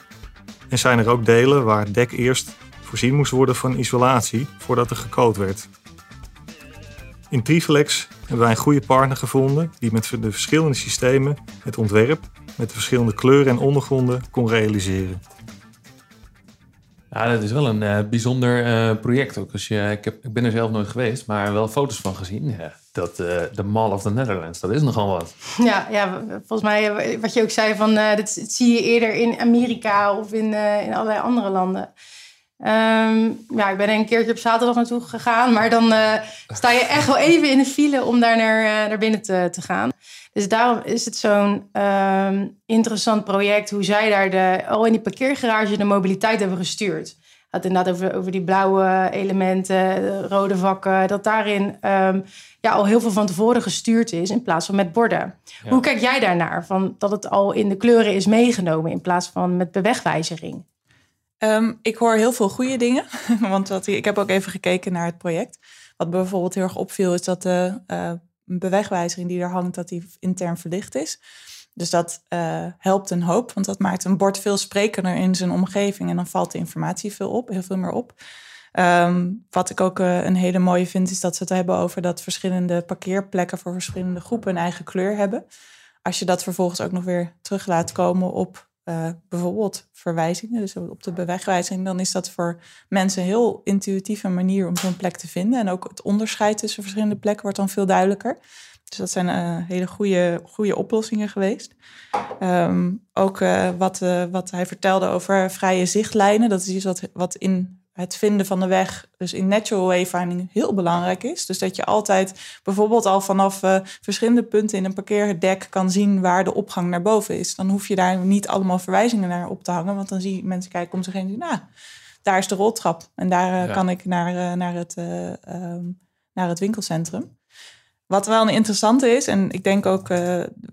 En zijn er ook delen waar het dek eerst voorzien moest worden van isolatie voordat er gecoat werd. In Triflex hebben wij een goede partner gevonden die met de verschillende systemen het ontwerp met de verschillende kleuren en ondergronden kon realiseren. Ja, dat is wel een uh, bijzonder uh, project ook. Dus, je, ik, heb, ik ben er zelf nooit geweest, maar wel foto's van gezien. Ja, dat, uh, de Mall of the Netherlands, dat is nogal wat. Ja, ja volgens mij, wat je ook zei, van, dat, dat zie je eerder in Amerika of in, in allerlei andere landen. Um, ja, ik ben er een keertje op zaterdag naartoe gegaan, maar dan sta je echt wel even in de file om daar naar, naar binnen te, te gaan. Dus daarom is het zo'n um, interessant project hoe zij daar de, al in die parkeergarage de mobiliteit hebben gestuurd. Het inderdaad over, over die blauwe elementen, de rode vakken, dat daarin um, ja, al heel veel van tevoren gestuurd is in plaats van met borden. Hoe kijk jij daarnaar? Van dat het al in de kleuren is meegenomen in plaats van met bewegwijzering? Um, ik hoor heel veel goede dingen, *laughs* want wat, ik heb ook even gekeken naar het project. Wat bijvoorbeeld heel erg opviel is dat de uh, bewegwijzering die er hangt, dat die intern verlicht is. Dus dat uh, helpt een hoop, want dat maakt een bord veel sprekender in zijn omgeving en dan valt de informatie veel op, heel veel meer op. Um, wat ik ook uh, een hele mooie vind, is dat ze het hebben over dat verschillende parkeerplekken voor verschillende groepen een eigen kleur hebben. Als je dat vervolgens ook nog weer terug laat komen op uh, bijvoorbeeld verwijzingen, dus op de bewegwijzing, dan is dat voor mensen een heel intuïtieve manier om zo'n plek te vinden. En ook het onderscheid tussen verschillende plekken wordt dan veel duidelijker. Dus dat zijn uh, hele goede, goede oplossingen geweest. Um, ook uh, wat, wat hij vertelde over vrije zichtlijnen. Dat is iets wat, wat in het vinden van de weg, dus in natural wayfinding, heel belangrijk is. Dus dat je altijd bijvoorbeeld al vanaf uh, verschillende punten in een parkeerdek kan zien waar de opgang naar boven is. Dan hoef je daar niet allemaal verwijzingen naar op te hangen, want dan zie je mensen kijken om zich heen en nou, daar is de roltrap en daar uh, kan ik naar, uh, naar, het, um, naar het winkelcentrum. Wat wel een interessante is, en ik denk ook,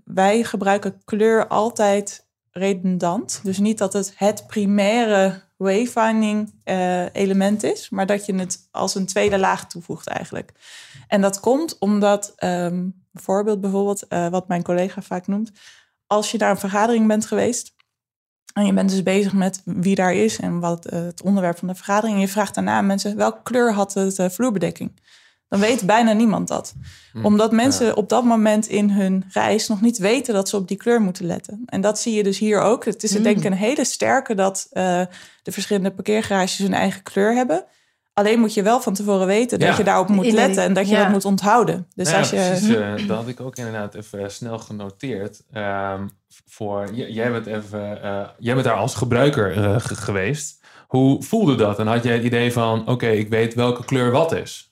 wij gebruiken kleur altijd redundant. Dus niet dat het het primaire wayfinding uh, element is, maar dat je het als een tweede laag toevoegt eigenlijk. En dat komt omdat, um, bijvoorbeeld, bijvoorbeeld uh, wat mijn collega vaak noemt, als je naar een vergadering bent geweest en je bent dus bezig met wie daar is en wat het onderwerp van de vergadering, en je vraagt daarna aan mensen welke kleur had het vloerbedekking dan weet bijna niemand dat. Hm, Omdat mensen op dat moment in hun reis nog niet weten dat ze op die kleur moeten letten. En dat zie je dus hier ook. Het is mm. denk ik een hele sterke dat uh, de verschillende parkeergarages hun eigen kleur hebben. Alleen moet je wel van tevoren weten dat je daarop moet letten en dat je dat moet onthouden. Dus ja, als je... Precies, uh, dat had ik ook inderdaad even snel genoteerd. Um, voor, jij, bent even, uh, jij bent daar als gebruiker geweest. Hoe voelde dat? En had jij het idee van, oké, okay, ik weet welke kleur wat is?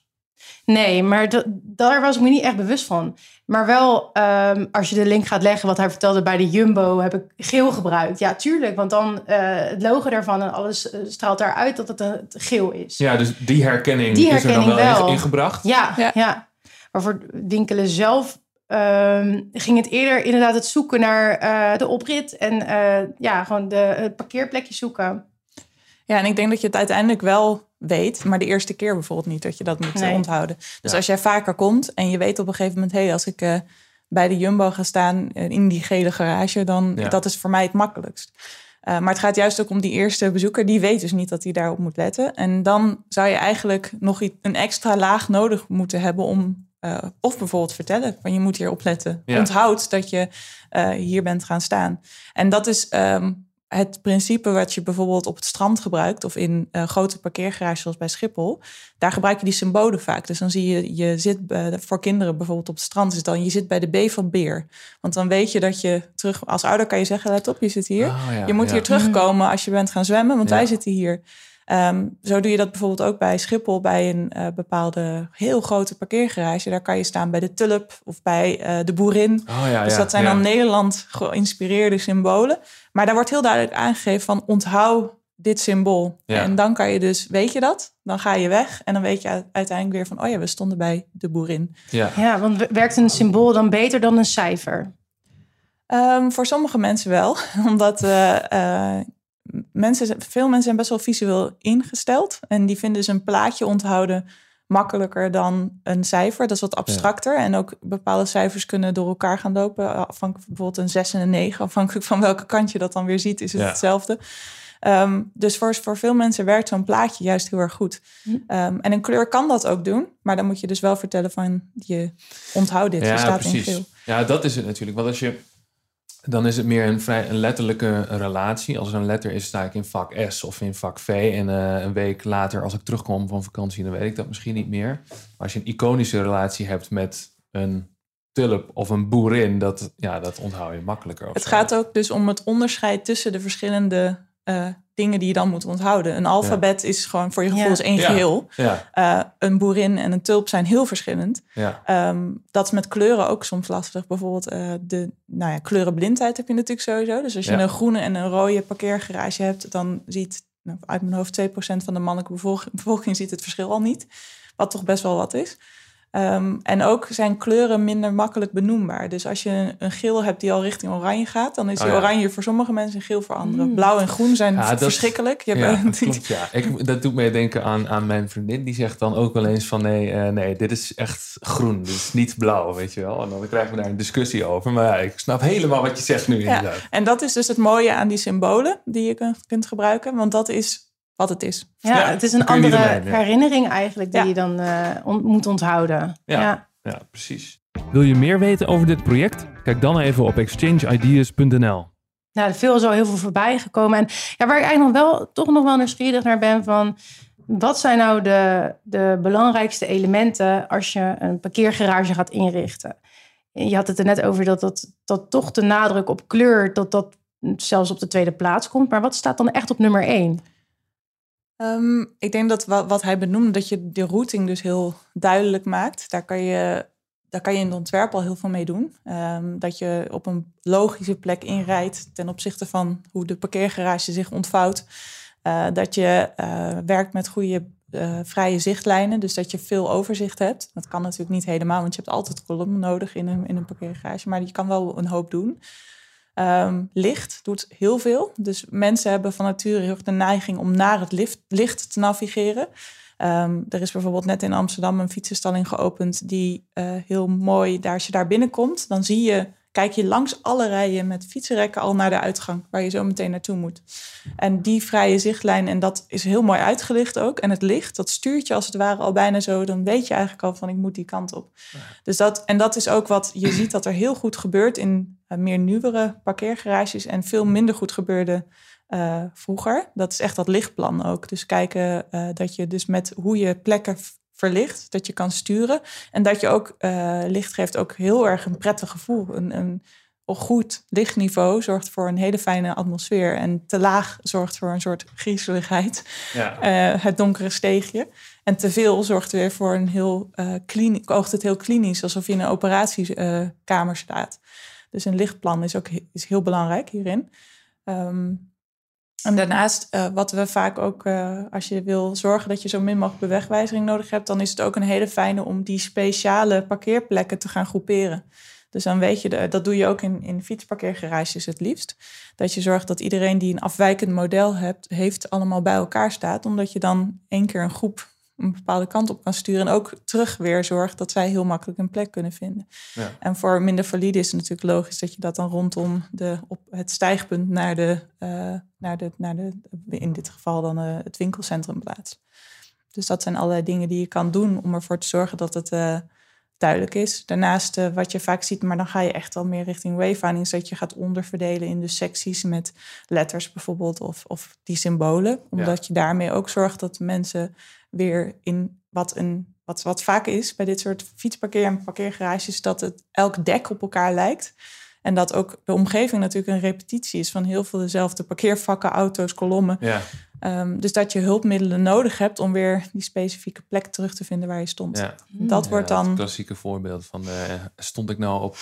Nee, maar daar was ik me niet echt bewust van. Maar wel, um, als je de link gaat leggen, wat hij vertelde bij de Jumbo, heb ik geel gebruikt. Ja, tuurlijk, want dan uh, het logo daarvan en alles uh, straalt daaruit dat het een geel is. Ja, dus die herkenning, die herkenning is er dan wel, wel. ingebracht? Ja, ja, ja. Maar voor Winkelen zelf um, ging het eerder inderdaad het zoeken naar uh, de oprit en ja, gewoon de, het parkeerplekje zoeken. Ja, en ik denk dat je het uiteindelijk wel weet, maar de eerste keer bijvoorbeeld niet dat je dat moet nee. onthouden. Dus als jij vaker komt en je weet op een gegeven moment, hé, hey, als ik uh, bij de Jumbo ga staan uh, in die gele garage, dan ja. dat is voor mij het makkelijkst. Uh, maar het gaat juist ook om die eerste bezoeker. Die weet dus niet dat hij daarop moet letten. En dan zou je eigenlijk nog een extra laag nodig moeten hebben om... Uh, of bijvoorbeeld vertellen van je moet hier opletten. Ja. Onthoud dat je uh, hier bent gaan staan. En dat is um, het principe wat je bijvoorbeeld op het strand gebruikt of in uh, grote parkeergarages zoals bij Schiphol, daar gebruik je die symbolen vaak. Dus dan zie je, je zit bij, voor kinderen bijvoorbeeld op het strand, is dan je zit bij de B van beer. Want dan weet je dat je terug, als ouder kan je zeggen, let op, je zit hier. Oh, ja, je moet hier terugkomen als je bent gaan zwemmen, want wij zitten hier. Um, zo doe je dat bijvoorbeeld ook bij Schiphol, bij een uh, bepaalde heel grote parkeergarage. Daar kan je staan bij de Tulp of bij uh, de Boerin. Oh, ja, dus dat zijn dan Nederland geïnspireerde symbolen. Maar daar wordt heel duidelijk aangegeven van onthoud dit symbool. En dan kan je dus, weet je dat? Dan ga je weg en dan weet je uiteindelijk weer van, oh ja, we stonden bij de Boerin. Ja, ja want werkt een symbool dan beter dan een cijfer? Um, voor sommige mensen wel, *laughs* omdat uh, mensen, veel mensen zijn best wel visueel ingesteld. En die vinden dus een plaatje onthouden makkelijker dan een cijfer. Dat is wat abstracter. En ook bepaalde cijfers kunnen door elkaar gaan lopen. Afhankelijk bijvoorbeeld een 6 en een 9. Afhankelijk van welke kant je dat dan weer ziet, is het hetzelfde. Um, dus voor, voor veel mensen werkt zo'n plaatje juist heel erg goed. Um, en een kleur kan dat ook doen. Maar dan moet je dus wel vertellen van je onthoud dit. Ja, staat precies. In geel. Ja, dat is het natuurlijk. Want als je dan is het meer een vrij een letterlijke relatie. Als er een letter is, sta ik in vak S of in vak V. En uh, een week later, als ik terugkom van vakantie, dan weet ik dat misschien niet meer. Maar als je een iconische relatie hebt met een tulp of een boerin, dat, ja, dat onthoud je makkelijker. Het gaat ook dus om het onderscheid tussen de verschillende uh, dingen die je dan moet onthouden. Een alfabet is gewoon voor je gevoel ja. één geheel. Uh, een boerin en een tulp zijn heel verschillend. Um, dat is met kleuren ook soms lastig. Bijvoorbeeld uh, de nou ja, kleurenblindheid heb je natuurlijk sowieso. Dus als je een groene en een rode parkeergarage hebt... dan ziet nou, uit mijn hoofd 2% van de mannelijke bevolking, bevolking ziet het verschil al niet. Wat toch best wel wat is. Um, en ook zijn kleuren minder makkelijk benoembaar. Dus als je een geel hebt die al richting oranje gaat, dan is die oh, oranje voor sommige mensen en geel voor anderen. Mm. Blauw en groen zijn ja, verschrikkelijk. Je ja, dat, klopt, ja. Ik, dat doet mij denken aan, aan mijn vriendin. Die zegt dan ook wel eens van nee, uh, nee, dit is echt groen. Dit is niet blauw, weet je wel. En dan krijgen we daar een discussie over. Maar ja, ik snap helemaal wat je zegt nu inderdaad. En dat is dus het mooie aan die symbolen die je kunt gebruiken. Want dat is wat het is. Ja, het is een andere herinnering eigenlijk die je dan uh, moet onthouden. Ja. ja. precies. Wil je meer weten over dit project? Kijk dan even op exchangeideas.nl. Nou, er veel is al heel veel voorbij gekomen. En ja, waar ik eigenlijk nog wel, toch nog wel nieuwsgierig naar ben van... Wat zijn nou de, de belangrijkste elementen als je een parkeergarage gaat inrichten? Je had het er net over dat, dat, dat toch de nadruk op kleur, dat dat zelfs op de tweede plaats komt. Maar wat staat dan echt op nummer één? Um, ik denk dat wat, hij benoemde, dat je de routing dus heel duidelijk maakt. Daar kan je, daar kan je in het ontwerp al heel veel mee doen. Um, dat je op een logische plek inrijdt ten opzichte van hoe de parkeergarage zich ontvouwt. Uh, dat je uh, werkt met goede uh, vrije zichtlijnen, dus dat je veel overzicht hebt. Dat kan natuurlijk niet helemaal, want je hebt altijd kolommen nodig in een, in een parkeergarage. Maar je kan wel een hoop doen. Um, licht doet heel veel. Dus mensen hebben van nature heel erg de neiging om naar het licht, te navigeren. Um, er is bijvoorbeeld net in Amsterdam een fietsenstalling geopend die uh, heel mooi, daar, als je daar binnenkomt, dan zie je kijk je langs alle rijen met fietsenrekken al naar de uitgang, waar je zo meteen naartoe moet. En die vrije zichtlijn, en dat is heel mooi uitgelicht ook. En het licht, dat stuurt je als het ware al bijna zo, dan weet je eigenlijk al van ik moet die kant op. Dus dat, en dat is ook wat je ziet dat er heel goed gebeurt in uh, meer nieuwere parkeergarages en veel minder goed gebeurde uh, vroeger. Dat is echt dat lichtplan ook. Dus kijken uh, dat je dus met hoe je plekken verlicht, dat je kan sturen. En dat je ook uh, licht geeft ook heel erg een prettig gevoel. Een, een, goed lichtniveau zorgt voor een hele fijne atmosfeer. En te laag zorgt voor een soort griezeligheid. Ja. Uh, *laughs* het donkere steegje. En te veel zorgt weer voor een heel uh, klinisch, oogt het heel klinisch, alsof je in een operatiekamer staat. Dus een lichtplan is ook is heel belangrijk hierin. Um, en daarnaast, uh, wat we vaak ook, uh, als je wil zorgen dat je zo min mogelijk bewegwijzering nodig hebt, dan is het ook een hele fijne om die speciale parkeerplekken te gaan groeperen. Dus dan weet je, dat doe je ook in, in fietsparkeergarages het liefst. Dat je zorgt dat iedereen die een afwijkend model hebt, heeft, allemaal bij elkaar staat. Omdat je dan één keer een groep een bepaalde kant op kan sturen. En ook terug weer zorgt dat zij heel makkelijk een plek kunnen vinden. Ja. En voor minder valide is het natuurlijk logisch dat je dat dan rondom de, op het stijgpunt naar de, uh, naar de, naar de in dit geval dan uh, het winkelcentrum plaatst. Dus dat zijn allerlei dingen die je kan doen om ervoor te zorgen dat het uh, duidelijk is. Daarnaast wat je vaak ziet, maar dan ga je echt al meer richting wayfinding, is dat je gaat onderverdelen in de secties met letters bijvoorbeeld of, of die symbolen. Omdat je daarmee ook zorgt dat mensen weer in wat een wat, wat vaak is bij dit soort fietsparkeer- en parkeergarages, dat het elk dek op elkaar lijkt. En dat ook de omgeving natuurlijk een repetitie is van heel veel dezelfde parkeervakken, auto's, kolommen. Ja. Um, dus dat je hulpmiddelen nodig hebt om weer die specifieke plek terug te vinden waar je stond. Ja. Dat wordt dan. Het klassieke voorbeeld van uh, stond ik nou op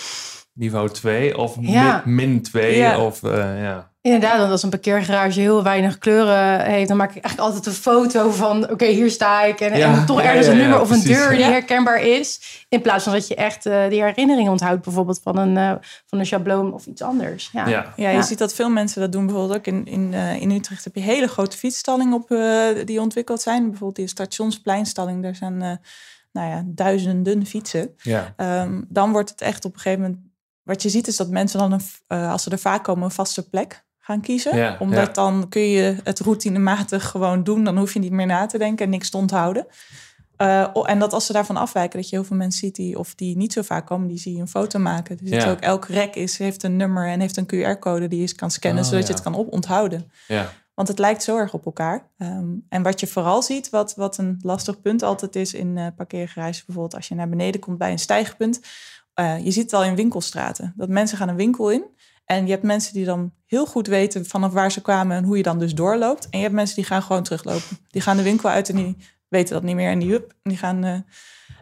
niveau 2 of min 2 of uh, ja. Inderdaad, want als een parkeergarage heel weinig kleuren heeft, dan maak ik eigenlijk altijd een foto van: oké, hier sta ik. En, en toch ergens een nummer of een deur die herkenbaar is. In plaats van dat je echt uh, die herinnering onthoudt, bijvoorbeeld van een, uh, van een schabloon of iets anders. Ja, ja. je ziet dat veel mensen dat doen. Bijvoorbeeld ook in, in, uh, in Utrecht heb je hele grote fietsstallingen op, die ontwikkeld zijn. Bijvoorbeeld die stationspleinstalling, daar zijn nou ja, duizenden fietsen. Ja. Um, dan wordt het echt op een gegeven moment. Wat je ziet is dat mensen dan, een, als ze er vaak komen, een vaste plek gaan kiezen. Omdat dan kun je het routinematig gewoon doen. Dan hoef je niet meer na te denken en niks te onthouden. Uh, en dat als ze daarvan afwijken, dat je heel veel mensen ziet die, of die niet zo vaak komen, die zie je een foto maken. Dus ja. ook elk rek is, heeft een nummer en heeft een QR-code die je kan scannen, oh, zodat je het kan op onthouden. Ja. Want het lijkt zo erg op elkaar. Um, en wat je vooral ziet, wat, wat een lastig punt altijd is in uh, parkeergarages, bijvoorbeeld als je naar beneden komt bij een stijgpunt. Uh, je ziet het al in winkelstraten. Dat mensen gaan een winkel in en je hebt mensen die dan heel goed weten vanaf waar ze kwamen en hoe je dan dus doorloopt. En je hebt mensen die gaan gewoon teruglopen. Die gaan de winkel uit en die weten dat niet meer. En die, hup, die gaan. Uh...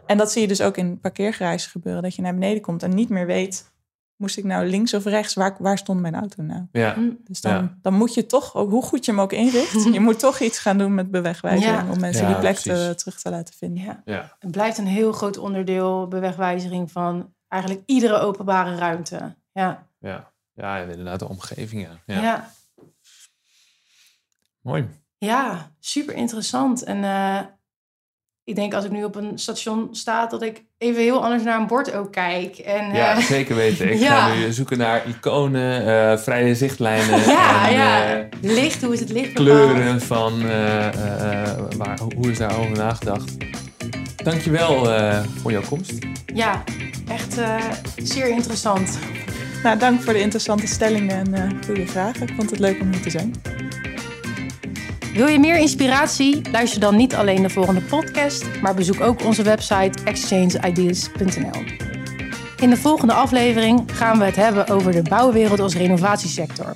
En dat zie je dus ook in parkeergarages gebeuren. Dat je naar beneden komt en niet meer weet. Moest ik nou links of rechts? Waar, waar stond mijn auto nou? Ja. Hm. Dus dan, dan moet je toch, ook, hoe goed je hem ook inricht, *laughs* je moet toch iets gaan doen met bewegwijzering. Om mensen die plek te, terug te laten vinden. Ja. Het blijft een heel groot onderdeel, bewegwijzering van eigenlijk iedere openbare ruimte. Ja. Ja. Ja, inderdaad, de omgeving. Ja. ja. Mooi. Ja, super interessant. En uh, ik denk als ik nu op een station sta, dat ik even heel anders naar een bord ook kijk. En, ja, uh, zeker weten. Ik *laughs* ja. ga nu zoeken naar iconen, uh, vrije zichtlijnen. *laughs* ja, en, ja. licht, hoe is het licht? Kleuren van waar, hoe is daarover nagedacht. Dankjewel voor jouw komst. Ja, echt zeer interessant. Nou, dank voor de interessante stellingen en uh, goede vragen. Ik vond het leuk om hier te zijn. Wil je meer inspiratie? Luister dan niet alleen de volgende podcast, maar bezoek ook onze website exchangeideas.nl. In de volgende aflevering gaan we het hebben over de bouwwereld als renovatiesector.